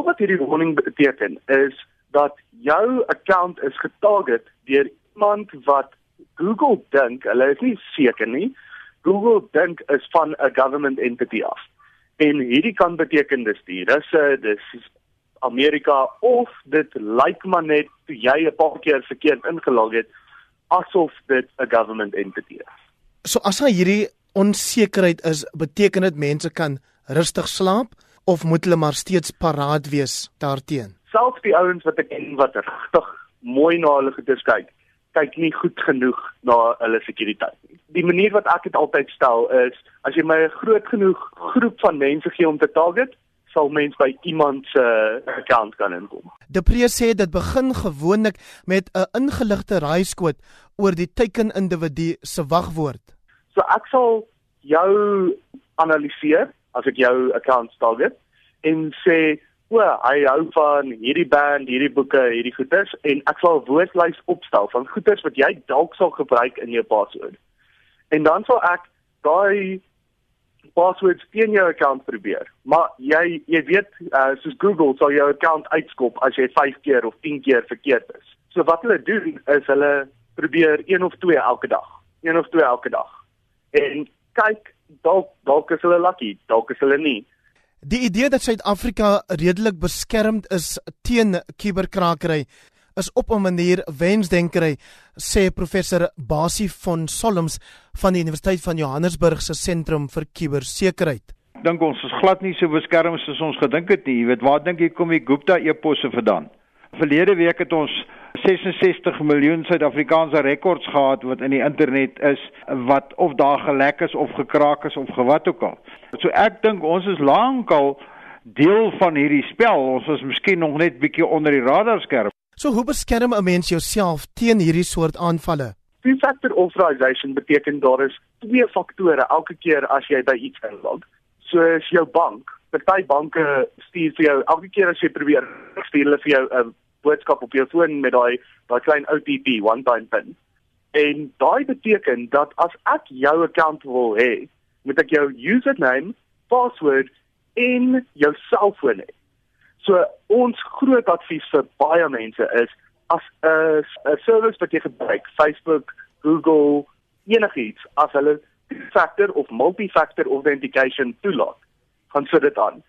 al wat hierdie warning beteken is dat jou account is getarget deur iemand wat Google dink, hulle is nie seker nie, Google dink is van 'n government entity af. En hierdie kan beteken dis die Russe, dis Amerika of dit lyk maar net toe jy 'n paar keer verkeerd ingelog het asof dit 'n government entity is. So as hy hierdie onsekerheid is, beteken dit mense kan rustig slaap of moet hulle maar steeds paraat wees daarteenoor? Selfs die ouens wat ek ken wat regtig mooi na hulle goedes kyk, kyk nie goed genoeg na hulle sekuriteit nie. Die manier wat ek dit altyd stel is as jy my 'n groot genoeg groep van mense gee om te target, sal mens by iemand se account kan inkom. De Pre sê dit begin gewoonlik met 'n ingeligte raaiskoot oor die teiken individu se wagwoord. So ek sal jou analiseer as ek jou account target en sê O, hy hou van hierdie band, hierdie boeke, hierdie goeders en ek sal 'n woordlys opstel van goeders wat jy dalk sal gebruik in jou password. En dan sal ek daai passwords teen jou account probeer. Maar jy jy weet uh, soos Google sal jou account uitskop as jy 5 keer of 10 keer verkeerd is. So wat hulle doen is hulle probeer een of twee elke dag. Een of twee elke dag. En kyk dalk dalk is hulle lucky, dalk is hulle nie. Die idee dat Suid-Afrika redelik beskermd is teen kuberkrakery is op 'n manier wensdenkery, sê professor Basie van Solms van die Universiteit van Johannesburg se sentrum vir kubersekerheid. Dink ons is glad nie so beskermd soos ons gedink het nie. Jy weet, waar dink jy kom die Gupta eposse vandaan? Verlede week het ons 66 miljoen Suid-Afrikaanse rekords gehad wat in die internet is wat of daar gelek is of gekraak is of gewat ook al. So ek dink ons is lankal deel van hierdie spel. Ons is miskien nog net bietjie onder die radarskerm. So hoe beskerm 'n mens jouself teen hierdie soort aanvalle? Two-factor authorization beteken daar is twee faktore elke keer as jy by iets inlog. So is jou bank. Party banke stuur vir jou elke keer as jy probeer stuur hulle vir jou 'n boodskap op jou foon met daai daai klein OTP one time pin. En daai beteken dat as ek jou account wil hê, moet ek jou username, password en jou selfoon hê. So ons groot advies vir baie mense is as 'n 'n service wat jy gebruik, Facebook, Google, enigiets, as hulle factor of multi-factor authentication toelaat, gaan sit dit aan.